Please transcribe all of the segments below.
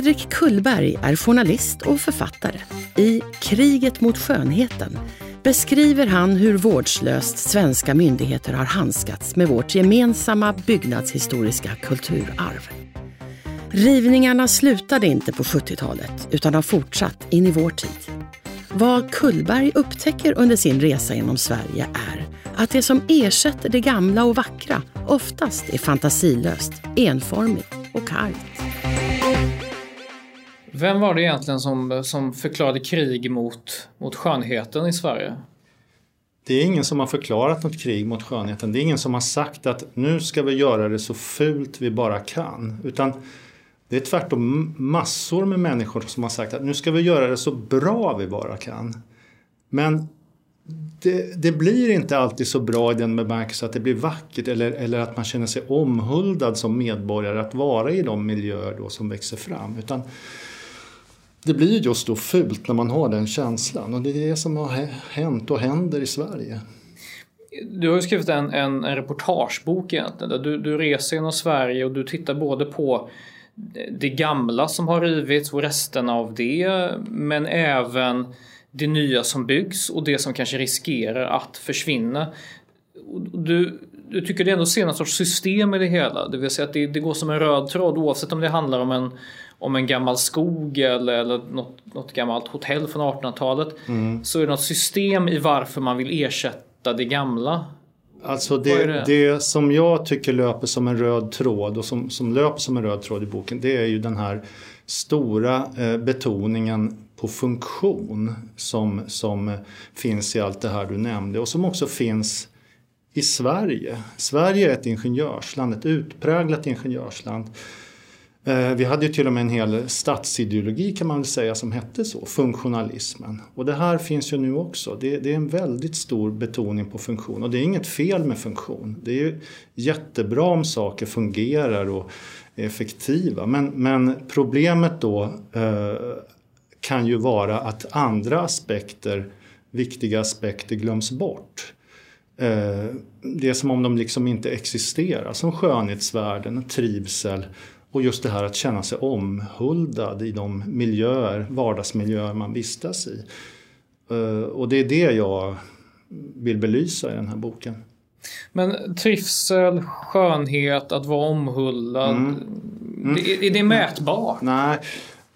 Fredrik Kullberg är journalist och författare. I Kriget mot skönheten beskriver han hur vårdslöst svenska myndigheter har handskats med vårt gemensamma byggnadshistoriska kulturarv. Rivningarna slutade inte på 70-talet utan har fortsatt in i vår tid. Vad Kullberg upptäcker under sin resa genom Sverige är att det som ersätter det gamla och vackra oftast är fantasilöst, enformigt och kargt. Vem var det egentligen som, som förklarade krig mot, mot skönheten i Sverige? Det är ingen som har förklarat något krig mot skönheten. Det är ingen som har sagt att nu ska vi göra det så fult vi bara kan. Utan det är tvärtom massor med människor som har sagt att nu ska vi göra det så bra vi bara kan. Men det, det, blir inte alltid så bra i den bemärkelsen att det blir vackert eller, eller att man känner sig omhuldad som medborgare att vara i de miljöer då som växer fram. Utan det blir just då fult när man har den känslan och det är det som har hänt och händer i Sverige. Du har ju skrivit en, en, en reportagebok egentligen där du, du reser genom Sverige och du tittar både på det gamla som har rivits och resterna av det men även det nya som byggs och det som kanske riskerar att försvinna. Du, du tycker det ändå ser någon sorts system i det hela, det vill säga att det, det går som en röd tråd oavsett om det handlar om en om en gammal skog eller, eller något, något gammalt hotell från 1800-talet. Mm. Så är det något system i varför man vill ersätta det gamla. Alltså det, det? det, som jag tycker löper som en röd tråd och som, som löper som en röd tråd i boken det är ju den här stora eh, betoningen på funktion som, som finns i allt det här du nämnde och som också finns i Sverige. Sverige är ett ingenjörsland, ett utpräglat ingenjörsland. Eh, vi hade ju till och med en hel statsideologi kan man väl säga som hette så, funktionalismen. Och det här finns ju nu också. Det, det, är en väldigt stor betoning på funktion och det är inget fel med funktion. Det är ju jättebra om saker fungerar och är effektiva. Men, men problemet då eh, kan ju vara att andra aspekter, viktiga aspekter glöms bort. Eh, det är som om de liksom inte existerar, som skönhetsvärden, trivsel och just det här att känna sig omhuldad i de miljöer, vardagsmiljöer man vistas i. Eh, och det är det jag vill belysa i den här boken. Men trivsel, skönhet, att vara omhuldad. Mm. Mm. Det, är det mätbart? Nej.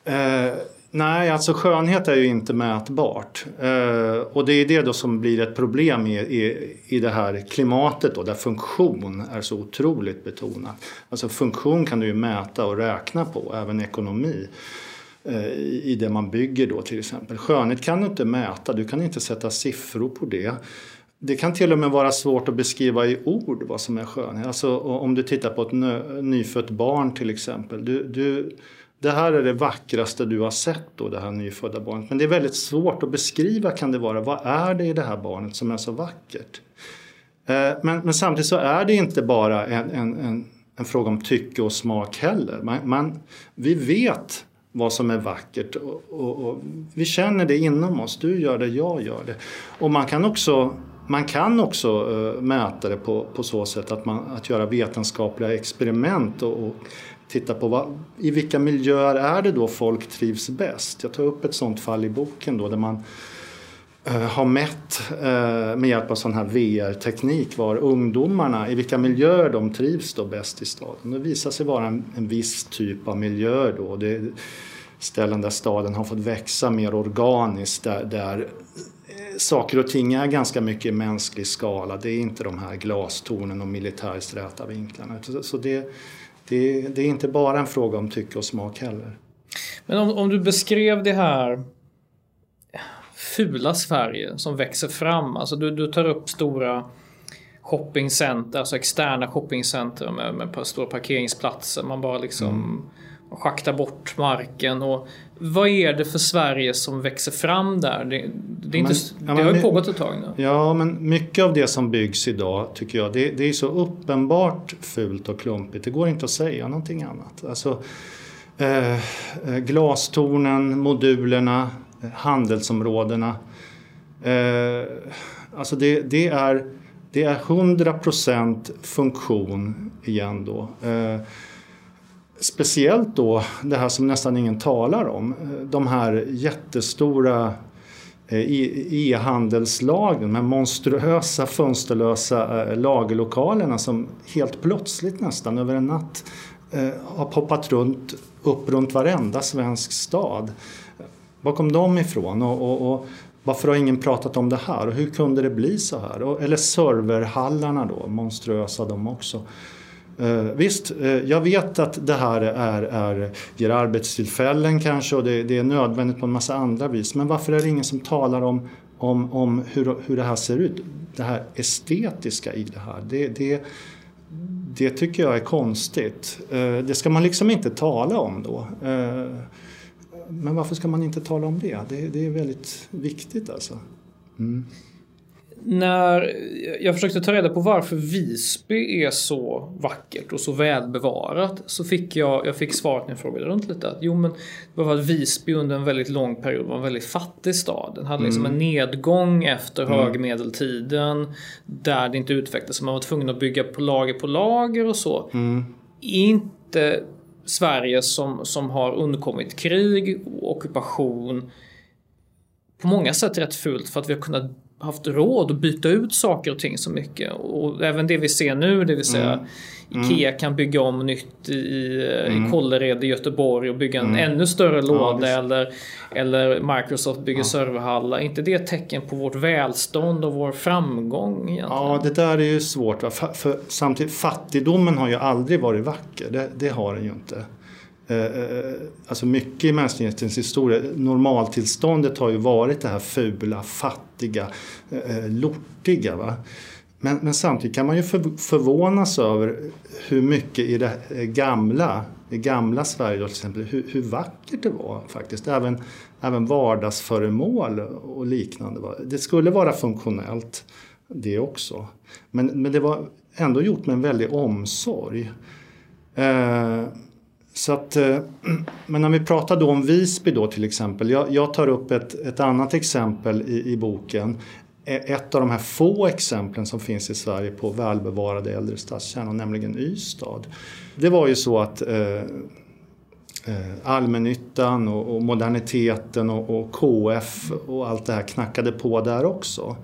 Eh, Nej, alltså skönhet är ju inte mätbart. Eh, och det är det då som blir ett problem i, i, i det här klimatet då, där funktion är så otroligt betonat. Alltså funktion kan du ju mäta och räkna på, även ekonomi eh, i det man bygger då till exempel. Skönhet kan du inte mäta, du kan inte sätta siffror på det. Det kan till och med vara svårt att beskriva i ord vad som är skönhet. Alltså om du tittar på ett nyfött barn till exempel. Du, du det här är det vackraste du har sett då, det här nyfödda barnet. Men det är väldigt svårt att beskriva kan det vara. Vad är det i det här barnet som är så vackert? Eh, men, men samtidigt så är det inte bara en, en, en, en fråga om tycke och smak heller. Man, man, vi vet vad som är vackert och, och, och, vi känner det inom oss. Du gör det, jag gör det. Och man kan också, man kan också uh, mäta det på, på så sätt att, man, att göra vetenskapliga experiment och, och titta på vad, i vilka miljöer är det då folk trivs bäst. Jag tar upp ett sånt fall i boken då där man eh, har mätt eh, med hjälp av sån här VR-teknik var ungdomarna, i vilka miljöer de trivs då bäst i staden. Det visar sig vara en, en viss typ av miljöer då. Det är ställen där staden har fått växa mer organiskt där, där eh, saker och ting är ganska mycket i mänsklig skala. Det är inte de här glastornen och militäriskt räta vinklarna. Så det, det, det, är inte bara en fråga om tycke och smak heller. Men om, om du beskrev det här fula Sverige som växer fram. Alltså du, du tar upp stora shoppingcenter, alltså externa shoppingcenter med, med stora parkeringsplatser. Man bara liksom mm. Schakta bort marken. Och vad är det för Sverige som växer fram där? Det, det, är inte, men, det har ju pågått ett tag nu. Ja, men mycket av det som byggs idag tycker jag, det, det är så uppenbart fult och klumpigt. Det går inte att säga någonting annat. Alltså, eh, glastornen, modulerna, handelsområdena. Eh, alltså det, det, är, det är 100% funktion igen då. Eh, speciellt då det här som nästan ingen talar om. Eh, de här jättestora eh, e-handelslagren, de här monstruösa fönsterlösa eh, lagerlokalerna som helt plötsligt nästan över en natt har poppat runt, upp runt varenda svensk stad. Var kom de ifrån? Och, och, och, varför har ingen pratat om det här? Och hur kunde det bli så här? eller serverhallarna då, monstruösa de också. Uh, visst, uh, jag vet att det här är, är, ger arbetstillfällen kanske och det, det, är nödvändigt på en massa andra vis. Men varför är det ingen som talar om, om, om hur, hur det här ser ut? Det här estetiska i det här. Det, det, det tycker jag är konstigt. Uh, det ska man liksom inte tala om då. men varför ska man inte tala om det? Det, det är väldigt viktigt alltså. Mm när jag försökte ta reda på varför Visby är så vackert och så välbevarat så fick jag, jag fick svaret när jag frågade runt lite att jo men det var för att Visby under en väldigt lång period var en väldigt fattig stad. Den hade liksom mm. en nedgång efter mm. högmedeltiden där det inte utvecklades. Man var tvungen att bygga på lager på lager och så. Mm. Inte Sverige som, som har undkommit krig och ockupation på många sätt rätt fult för att vi har kunnat haft råd att byta ut saker och ting så mycket. Och även det vi ser nu, det vill säga mm. Ikea mm. kan bygga om nytt i, mm. i Kållered i Göteborg och bygga en mm. ännu större låda ja, eller, eller Microsoft bygger ja. serverhallar. inte det ett tecken på vårt välstånd och vår framgång? Egentligen? Ja, det där är ju svårt. För, för, samtidigt, fattigdomen har ju aldrig varit vacker. Det, det har den ju inte. Eh, eh, eh, alltså mycket i mänsklighetens historia, normaltillståndet har ju varit det här fula, fattiga, eh, eh, lortiga. Va? Men, men samtidigt kan man ju för, förvånas över hur mycket i det gamla, i gamla Sverige till exempel, hur, hur vackert det var faktiskt. Även, även vardagsföremål och liknande. Va? Det skulle vara funktionellt det också. Men, men det var ändå gjort med en väldig omsorg. Eh, så att, eh, men när vi pratar då om Visby då till exempel. Jag, jag tar upp ett, ett annat exempel i, i, boken. E, ett av de här få exemplen som finns i Sverige på välbevarade äldre stadskärnor, nämligen Ystad. Det var ju så att eh, eh allmännyttan och, och moderniteten och, och, KF och allt det här knackade på där också.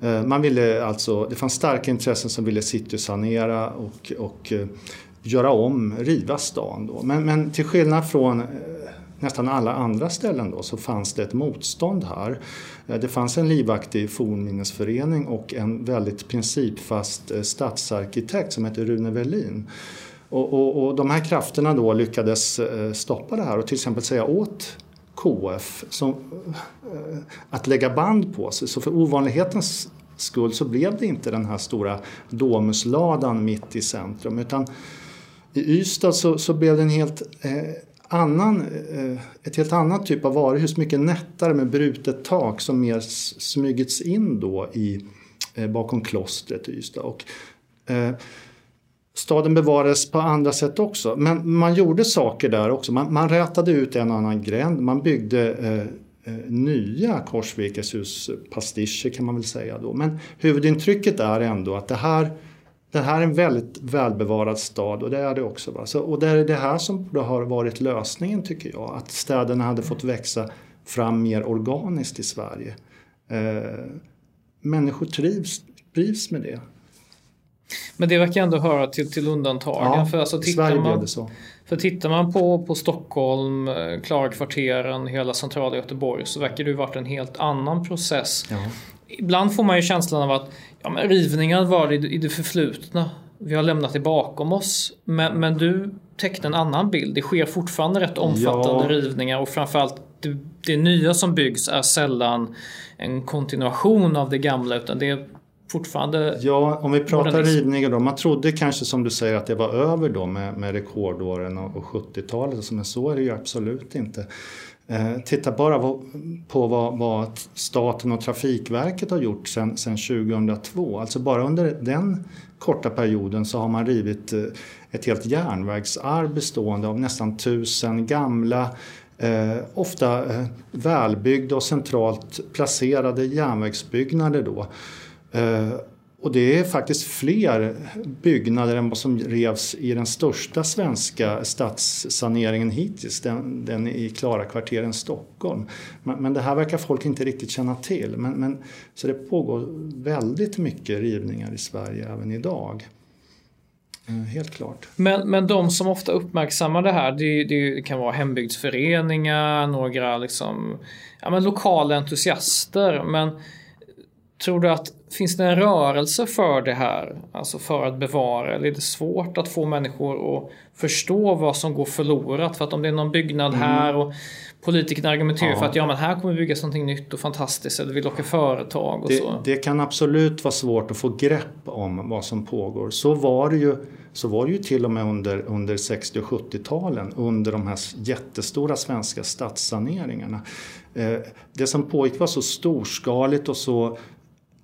Eh, man ville alltså, det fanns starka intressen som ville citysanera och, och eh, göra om, riva stan. Då. Men, men till skillnad från eh, nästan alla andra ställen då, så fanns det ett motstånd här. Eh, det fanns en livaktig fornminnesförening och en väldigt principfast eh, stadsarkitekt som hette Rune Wellin. Och, och, och, de här krafterna då lyckades stoppa det här och till exempel säga åt KF som, att lägga band på sig. Så för ovanlighetens skull så blev det inte den här stora Domusladan mitt i centrum utan i Ystad så, så blev det en helt eh, annan, eh, ett helt annat typ av varuhus, mycket nättare med brutet tak som mer smygits in då i, eh, bakom klostret i Ystad. Och, eh, staden bevarades på andra sätt också, men man gjorde saker där också. Man, man rätade ut en annan gränd, man byggde eh, eh nya korsvirkeshus, kan man väl säga då. Men huvudintrycket är ändå att det här det här är en väldigt välbevarad stad och det är det också. Va? Så, och det är det här som borde ha varit lösningen tycker jag. Att städerna hade fått växa fram mer organiskt i Sverige. Eh, människor trivs, trivs med det. Men det verkar ändå höra till, till undantagen. Ja, för alltså, tittar Sverige man, det så. För tittar man på, på Stockholm, eh, Klarakvarteren, hela centrala Göteborg så verkar det ju varit en helt annan process. Ja. Ibland får man ju känslan av att ja, men rivningar var i, i det förflutna. Vi har lämnat det bakom oss. Men, men du tecknar en annan bild. Det sker fortfarande rätt omfattande ja. rivningar och framförallt det, det nya som byggs är sällan en kontinuation av det gamla utan det är fortfarande Ja, om vi pratar rivningar då. Man trodde kanske som du säger att det var över då med, med rekordåren och 70-talet. Men så är det ju absolut inte. Eh, titta bara på vad, vad, staten och Trafikverket har gjort sedan 2002. Alltså bara under den korta perioden så har man rivit eh, ett helt järnvägsarv bestående av nästan tusen gamla Eh, ofta eh, välbyggda och centralt placerade järnvägsbyggnader. Då. Eh, och det är faktiskt fler byggnader än vad som revs i den största svenska stadssaneringen hittills, den, den i Klarakvarteren Stockholm. Men, men, det här verkar folk inte riktigt känna till. Men, men, så det pågår väldigt mycket rivningar i Sverige även idag. Eh, helt klart. Men, men de som ofta uppmärksammar det här, det, det kan vara hembygdsföreningar, några liksom, ja, men lokala entusiaster. Men tror du att finns det en rörelse för det här? Alltså för att bevara? Eller är det svårt att få människor att förstå vad som går förlorat? För att om det är någon byggnad mm. här och politikerna argumenterar ja. för att ja, men här kommer byggas någonting nytt och fantastiskt eller vi lockar företag och det, så. Det kan absolut vara svårt att få grepp om vad som pågår. Så var det ju, så var det ju till och med under, under 60 och 70-talen under de här jättestora svenska stadssaneringarna. Eh, det som pågick var så storskaligt och så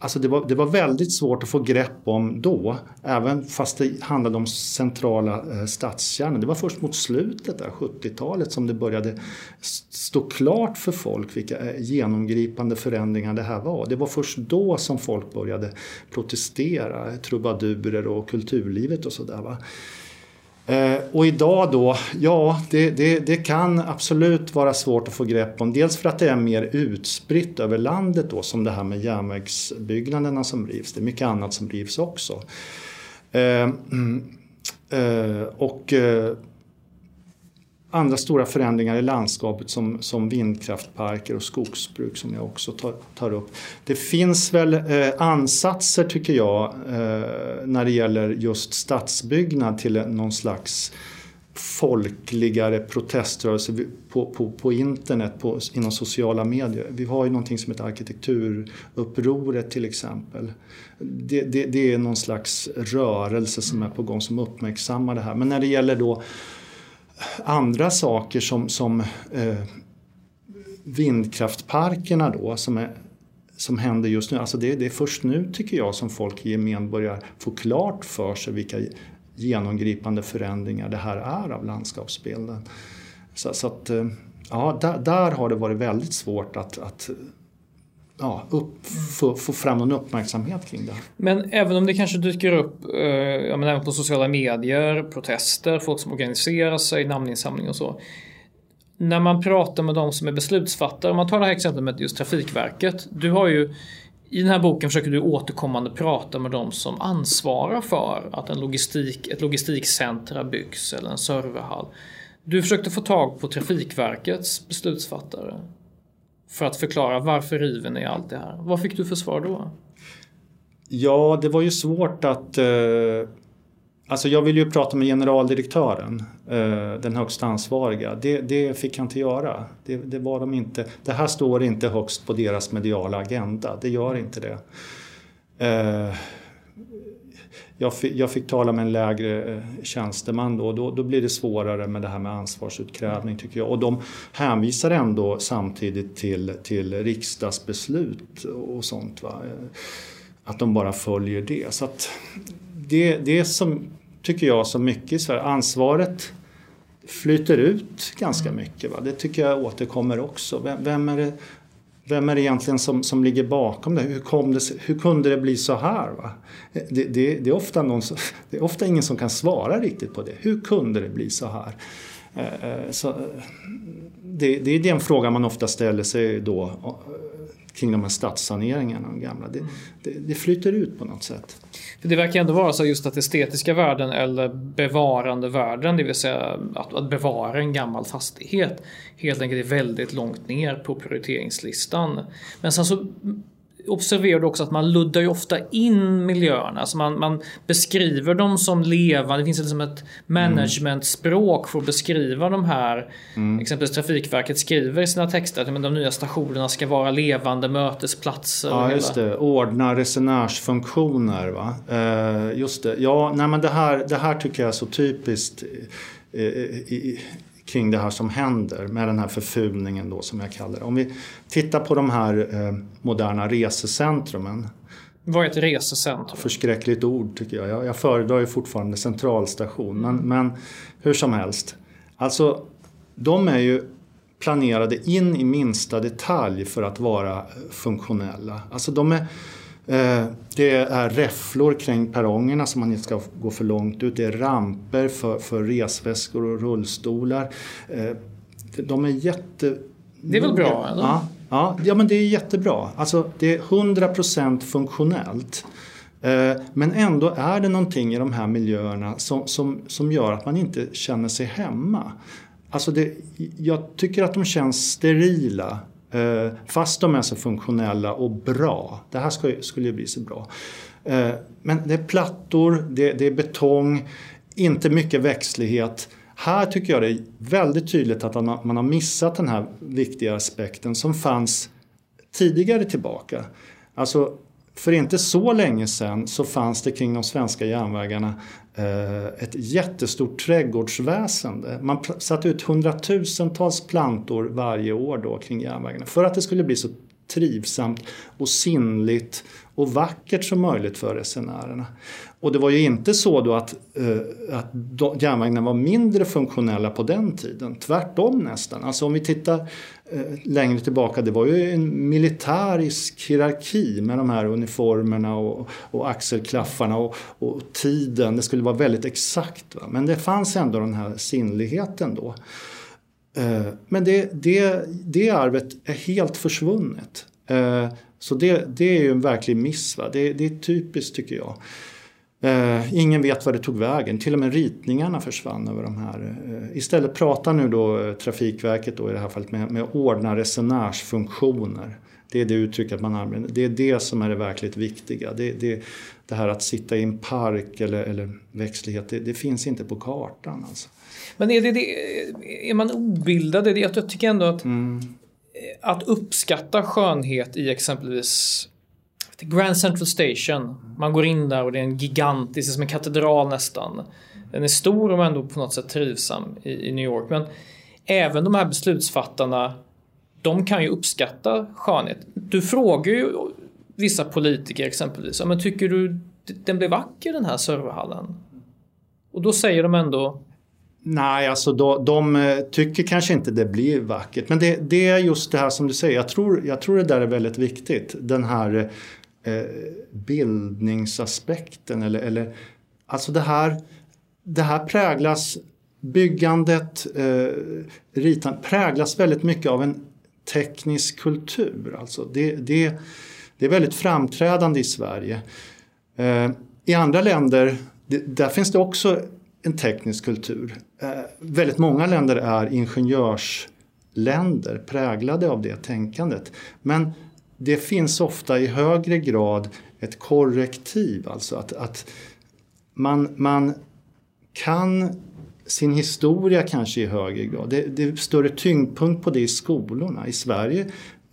Alltså det, var, det var väldigt svårt att få grepp om då, även fast det handlade om centrala eh, stadskärnor. Det var först mot slutet, där 70-talet, som det började stå klart för folk vilka eh, genomgripande förändringar det här var. Det var först då som folk började protestera, trubadurer och kulturlivet och sådär. Eh, och idag då, ja det, det, det, kan absolut vara svårt att få grepp om. Dels för att det är mer utspritt över landet då som det här med järnvägsbyggnaderna som rivs. Det är mycket annat som rivs också. Eh, eh, och eh, andra stora förändringar i landskapet som, som vindkraftparker och skogsbruk som jag också tar, tar upp. Det finns väl eh, ansatser tycker jag eh, när det gäller just stadsbyggnad till någon slags folkligare proteströrelse på, på, på internet, på, inom sociala medier. Vi har ju någonting som heter arkitekturupproret till exempel. Det, det, det är någon slags rörelse som är på gång som uppmärksammar det här. Men när det gäller då andra saker som, som eh, vindkraftparkerna då som, är, som händer just nu. Alltså det, det, är först nu tycker jag som folk i gemen börjar få klart för sig vilka genomgripande förändringar det här är av landskapsbilden. Så, så att, eh, ja, där, där, har det varit väldigt svårt att, att ja, upp, få, få, fram någon uppmärksamhet kring det. Men även om det kanske dyker upp eh, ja, men även på sociala medier, protester, folk som organiserar sig, namninsamling och så. När man pratar med de som är beslutsfattare, om man tar det här exemplet med just Trafikverket. Du har ju i den här boken försöker du återkommande prata med de som ansvarar för att en logistik, ett logistikcentra byggs eller en serverhall. Du försökte få tag på Trafikverkets beslutsfattare för att förklara varför river ni allt det här? Vad fick du för svar då? Ja, det var ju svårt att... Eh, alltså jag ville ju prata med generaldirektören, eh, den högsta ansvariga. Det, det fick han inte göra. Det, det, var de inte. Det här står inte högst på deras mediala agenda. Det gör inte det. Eh, jag fick, jag fick tala med en lägre eh, tjänsteman då, då, då blir det svårare med det här med ansvarsutkrävning tycker jag. Och de hänvisar ändå samtidigt till, till riksdagsbeslut och sånt. Va? Eh, att de bara följer det. Så att det, det är som, tycker jag, så mycket i Sverige. Ansvaret flyter ut ganska mycket. Va? Det tycker jag återkommer också. Vem, vem är det vem är det egentligen som, som ligger bakom det? Hur, kom det? hur kunde det bli så här? Va? Det, det, det, är ofta någon, det är ofta ingen som kan svara riktigt på det. Hur kunde det bli så här? Eh, eh, så, eh, det, det är den frågan man ofta ställer sig då kring de här stadssaneringarna. De gamla. Det, det, det, flyter ut på något sätt. För det verkar ändå vara så just att estetiska värden eller bevarande värden, det vill säga att, att bevara en gammal fastighet helt enkelt är väldigt långt ner på prioriteringslistan. Men sen så observerar du också att man luddar ju ofta in miljöerna. Alltså man, man beskriver dem som levande. Det finns liksom ett managementspråk för att beskriva de här. Mm. Exempelvis Trafikverket skriver i sina texter att de nya stationerna ska vara levande mötesplatser. Ja, just det. Ordna resenärsfunktioner. Va? Eh, just det. Ja, nej, men det, här, det här tycker jag är så typiskt. Eh, i, kring det här som händer med den här förfulningen då som jag kallar det. Om vi tittar på de här eh, moderna resecentrumen. Vad är ett resecentrum? Förskräckligt ord tycker jag. Jag, jag föredrar ju fortfarande centralstation. Men, men hur som helst. Alltså, de är ju planerade in i minsta detalj för att vara funktionella. Alltså de är Eh, det är räfflor kring perrongerna så man inte ska gå för långt ut. Det är ramper för, för resväskor och rullstolar. Eh, de är jätte... Det är väl bra? Eller? Ja, ja, ja, men det är jättebra. Alltså, det är 100% funktionellt. Eh, men ändå är det någonting i de här miljöerna som, som, som gör att man inte känner sig hemma. Alltså det, jag tycker att de känns sterila Eh, Eh, fast de är så funktionella och bra. Det här skulle ju bli så bra. Eh, men det är plattor, det, det är betong, inte mycket växtlighet. Här tycker jag det är väldigt tydligt att man har missat den här viktiga aspekten som fanns tidigare tillbaka. Alltså för inte så länge sedan så fanns det kring de svenska järnvägarna Eh, ett jättestort trädgårdsväsende. Man satte ut hundratusentals plantor varje år då kring järnvägarna för att det skulle bli så trivsamt och sinnligt och vackert som möjligt för resenärerna. Och det var ju inte så då att, eh, att järnvägarna var mindre funktionella på den tiden. Tvärtom nästan. Alltså om vi tittar eh, längre tillbaka, det var ju en militärisk hierarki med de här uniformerna och, och axelklaffarna och, och, tiden. Det skulle vara väldigt exakt. Va? Men det fanns ändå den här sinnligheten då. Eh, men det, det, det arvet är helt försvunnet. Eh, så det, det är ju en verklig miss. Va? Det, det är typiskt tycker jag. Eh, ingen vet var det tog vägen. Till och med ritningarna försvann över de här. Eh, istället pratar nu då eh, Trafikverket då i det här fallet med, med ordna resenärsfunktioner. Det är det uttrycket man använder. Det är det som är det verkligt viktiga. Det, det, det här att sitta i en park eller, eller växtlighet, det, det finns inte på kartan. Alltså. Men är, det, är man obildad? Jag tycker ändå att, mm. att uppskatta skönhet i exempelvis Grand Central Station. Man går in där och det är en gigantisk, som en katedral nästan. Den är stor och ändå på något sätt trivsam i, i New York. Men även de här beslutsfattarna, de kan ju uppskatta skönhet. Du frågar ju vissa politiker exempelvis, men tycker du den blev vacker den här serverhallen? Och då säger de ändå Nej, alltså de, de tycker kanske inte det blir vackert. Men det, det, är just det här som du säger. Jag tror, jag tror det där är väldigt viktigt. Den här eh, eh, bildningsaspekten. Eller, eller, alltså det här, det här präglas, byggandet, eh, ritan, präglas väldigt mycket av en teknisk kultur. Alltså det, det, det är väldigt framträdande i Sverige. Eh, I andra länder, det, där finns det också en teknisk kultur. Eh, väldigt många länder är ingenjörsländer präglade av det tänkandet. Men det finns ofta i högre grad ett korrektiv, alltså att, att man, man kan sin historia kanske i högre grad. Det, det är större tyngdpunkt på det i skolorna. I Sverige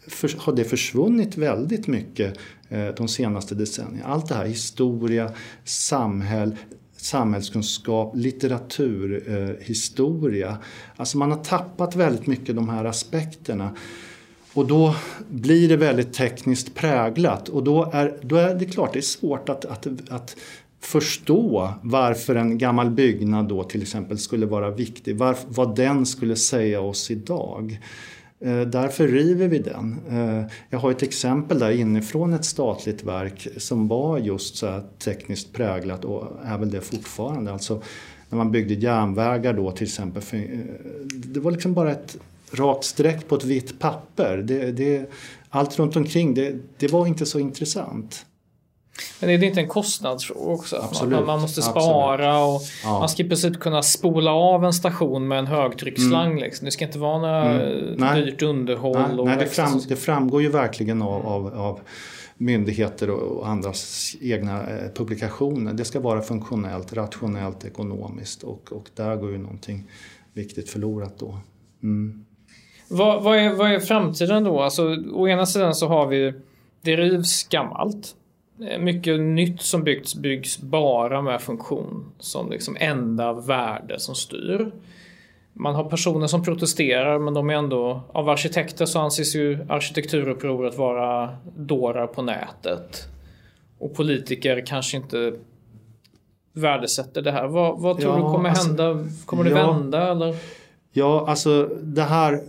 för, har det försvunnit väldigt mycket eh, de senaste decennierna. Allt det här, historia, samhäll, samhällskunskap, litteraturhistoria... eh, historia. Alltså man har tappat väldigt mycket de här aspekterna. Och då blir det väldigt tekniskt präglat och då är, då är det klart det är svårt att, att, att förstå varför en gammal byggnad då till exempel skulle vara viktig, varf, vad den skulle säga oss idag. Eh, därför river vi den. Eh, jag har ett exempel där inifrån ett statligt verk som var just så här tekniskt präglat och är väl det fortfarande. Alltså när man byggde järnvägar då till exempel. För, eh, det var liksom bara ett rakt streck på ett vitt papper. Det, det, allt runt omkring det, det var inte så intressant. Men är det inte en kostnadsfråga också? Absolut. Man, man måste spara och ja. man ska i princip kunna spola av en station med en högtrycksslang. Mm. Liksom. Det ska inte vara några mm. dyrt underhåll. Nej, nej det, fram, det, framgår ju verkligen av, av, av myndigheter och andras egna eh, publikationer. Det ska vara funktionellt, rationellt, ekonomiskt och, och där går ju någonting viktigt förlorat då. Mm. Vad, vad, är, vad är framtiden då? Alltså, å ena sidan så har vi, det rivs gammalt. Eh, mycket nytt som byggts byggs bara med funktion som liksom enda värde som styr. Man har personer som protesterar men de är ändå, av arkitekter så anses ju arkitekturupproret vara dårar på nätet. Och politiker kanske inte värdesätter det här. Vad, vad tror ja, du kommer alltså, hända? Kommer det ja, vända eller? Ja, alltså det här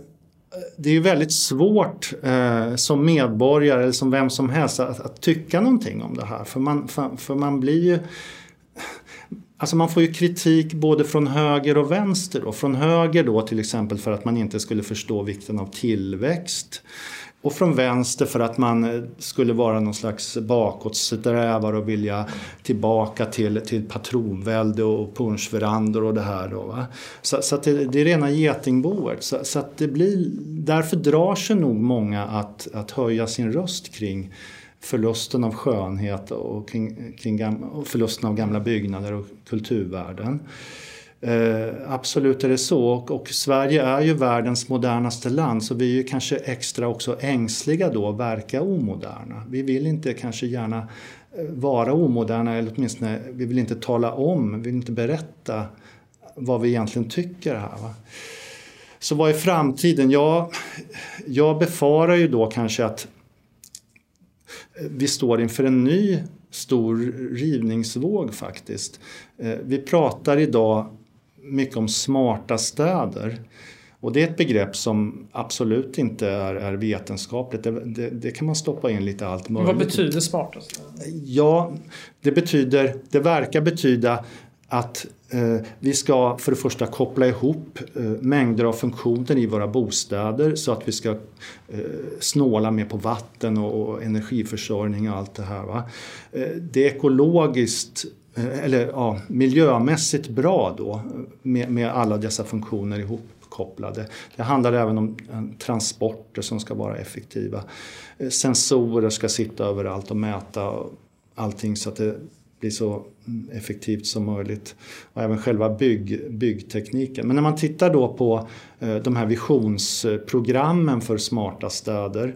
det är ju väldigt svårt eh, som medborgare eller som vem som helst att, att, tycka någonting om det här. För man, för, för man blir ju... Alltså man får ju kritik både från höger och vänster. Då. Från höger då till exempel för att man inte skulle förstå vikten av tillväxt. Och från vänster för att man eh, skulle vara någon slags bakåtsträvare och vilja tillbaka till, till patronvälde och punschverandor och det här. Då, va? Så, så det, det, är rena getingboet. Så, så, att det blir, därför drar sig nog många att, att höja sin röst kring förlusten av skönhet och kring, kring gamla, och förlusten av gamla byggnader och kulturvärden. Eh, absolut är det så och, och, Sverige är ju världens modernaste land så vi är ju kanske extra också ängsliga då att verka omoderna. Vi vill inte kanske gärna eh, vara omoderna eller åtminstone vi vill inte tala om, vi vill inte berätta vad vi egentligen tycker här. Va? Så vad är framtiden? Ja, jag befarar ju då kanske att eh, vi står inför en ny stor rivningsvåg faktiskt. Eh, vi pratar idag mycket om smarta städer. Och det är ett begrepp som absolut inte är, är vetenskapligt. Det, det, det, kan man stoppa in lite allt möjligt. Vad betyder smarta städer? Ja, det betyder, det verkar betyda att eh, vi ska för det första koppla ihop eh, mängder av funktioner i våra bostäder så att vi ska eh, snåla mer på vatten och, och, energiförsörjning och allt det här. Va? Eh, det är ekologiskt Eh, eller ja, miljömässigt bra då med, med alla dessa funktioner ihopkopplade. Det handlar även om eh, transporter som ska vara effektiva. Eh, sensorer ska sitta överallt och mäta allting så att det blir så mm, effektivt som möjligt. Och även själva bygg, byggtekniken. Men när man tittar då på de här visionsprogrammen för smarta städer.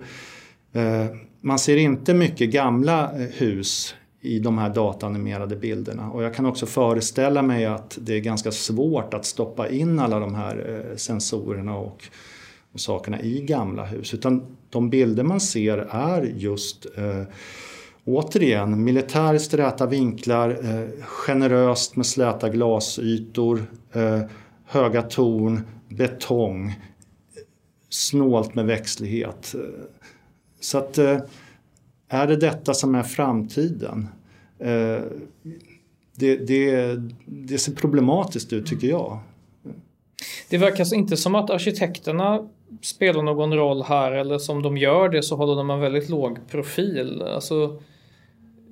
Man ser inte mycket gamla hus i de här datanimerade bilderna. Och jag kan också föreställa mig att det är ganska svårt att stoppa in alla de här eh, sensorerna och, och sakerna i gamla hus. Utan de bilder man ser är just eh, återigen militäriskt räta vinklar, eh, generöst med släta glasytor, eh, höga torn, betong, snålt med växtlighet. Så att eh, är det detta som är framtiden? Eh, det, det, det ser problematiskt ut tycker jag. Det verkar alltså inte som att arkitekterna spelar någon roll här eller som de gör det så håller de en väldigt låg profil. Alltså,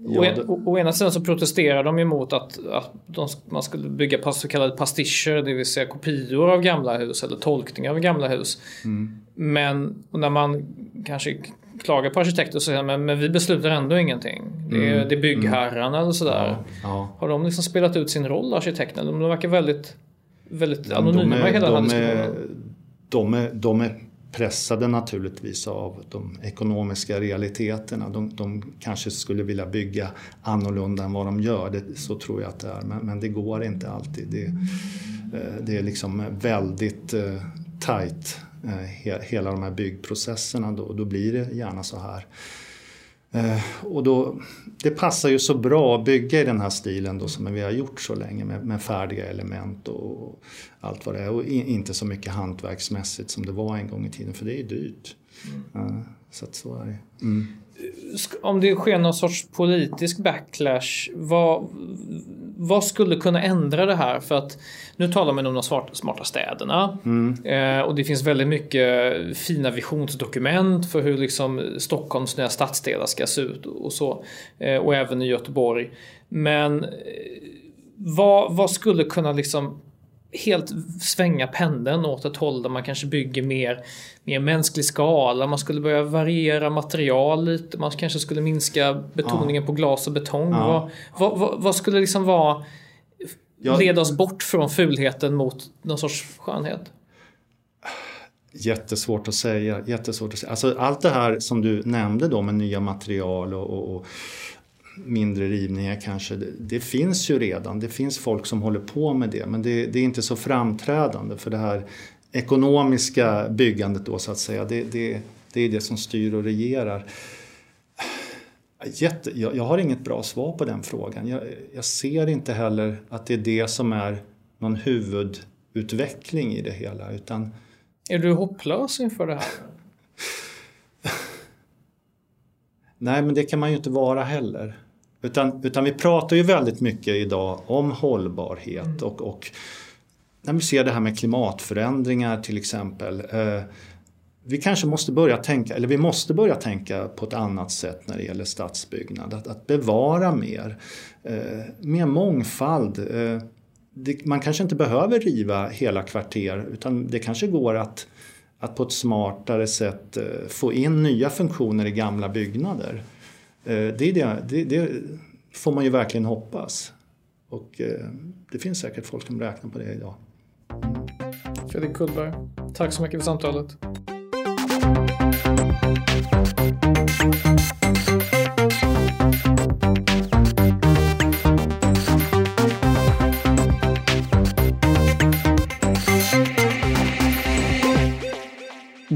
ja, en, å, å, ena sidan så protesterar de emot att, att de, man skulle bygga så kallade pastischer, det vill säga kopior av gamla hus eller tolkningar av gamla hus. Mm. Men när man kanske klagar på arkitekter och säger men, men vi beslutar ändå ingenting. Det är, mm. det är byggherrarna eller sådär. Ja, ja. Har de liksom spelat ut sin roll arkitekterna? De verkar väldigt, väldigt ja, anonyma i hela de den här är, de, är, de är pressade naturligtvis av de ekonomiska realiteterna. De, de, kanske skulle vilja bygga annorlunda än vad de gör, det, så tror jag att det är. Men, men det går inte alltid. Det, eh, det är liksom väldigt uh, tajt Eh, hela de här byggprocesserna då, då blir det gärna så här. Eh, och då, det passar ju så bra att bygga i den här stilen då som vi har gjort så länge med, med färdiga element och allt vad det är. Och inte så mycket hantverksmässigt som det var en gång i tiden för det är dyrt. Mm. Så att så är det. Mm om det sker någon sorts politisk backlash, vad, vad skulle kunna ändra det här? För att nu talar man om de smarta städerna mm. eh, och det finns väldigt mycket fina visionsdokument för hur liksom Stockholms nya stadsdelar ska se ut och så. Eh, och även i Göteborg. Men eh, vad, vad skulle kunna liksom helt svänga pendeln åt ett håll där man kanske bygger mer, mer mänsklig skala. Man skulle börja variera material lite. Man kanske skulle minska betoningen ja. på glas och betong. Ja. Vad, vad, vad, skulle liksom vara leda oss bort från fulheten mot någon sorts skönhet? Jättesvårt att säga. Jättesvårt att säga. Alltså, allt det här som du nämnde då med nya material och, och, och mindre rivningar kanske. Det, det, finns ju redan. Det finns folk som håller på med det men det, det, är inte så framträdande för det här ekonomiska byggandet då så att säga. Det, det, det är det som styr och regerar. Jätte, jag, jag, har inget bra svar på den frågan. Jag, jag ser inte heller att det är det som är någon huvudutveckling i det hela utan är du hopplös inför det här? Nej, men det kan man ju inte vara heller. Utan, utan vi pratar ju väldigt mycket idag om hållbarhet mm. och, och när vi ser det här med klimatförändringar till exempel. Eh, vi kanske måste börja tänka, eller vi måste börja tänka på ett annat sätt när det gäller stadsbyggnad. Att, att bevara mer, eh, mer mångfald. Eh, det, man kanske inte behöver riva hela kvarter utan det kanske går att, att på ett smartare sätt eh, få in nya funktioner i gamla byggnader. Eh, det, är det, det, det får man ju verkligen hoppas. Och eh, det finns säkert folk som räknar på det idag. Fredrik Kullberg, tack så mycket för samtalet.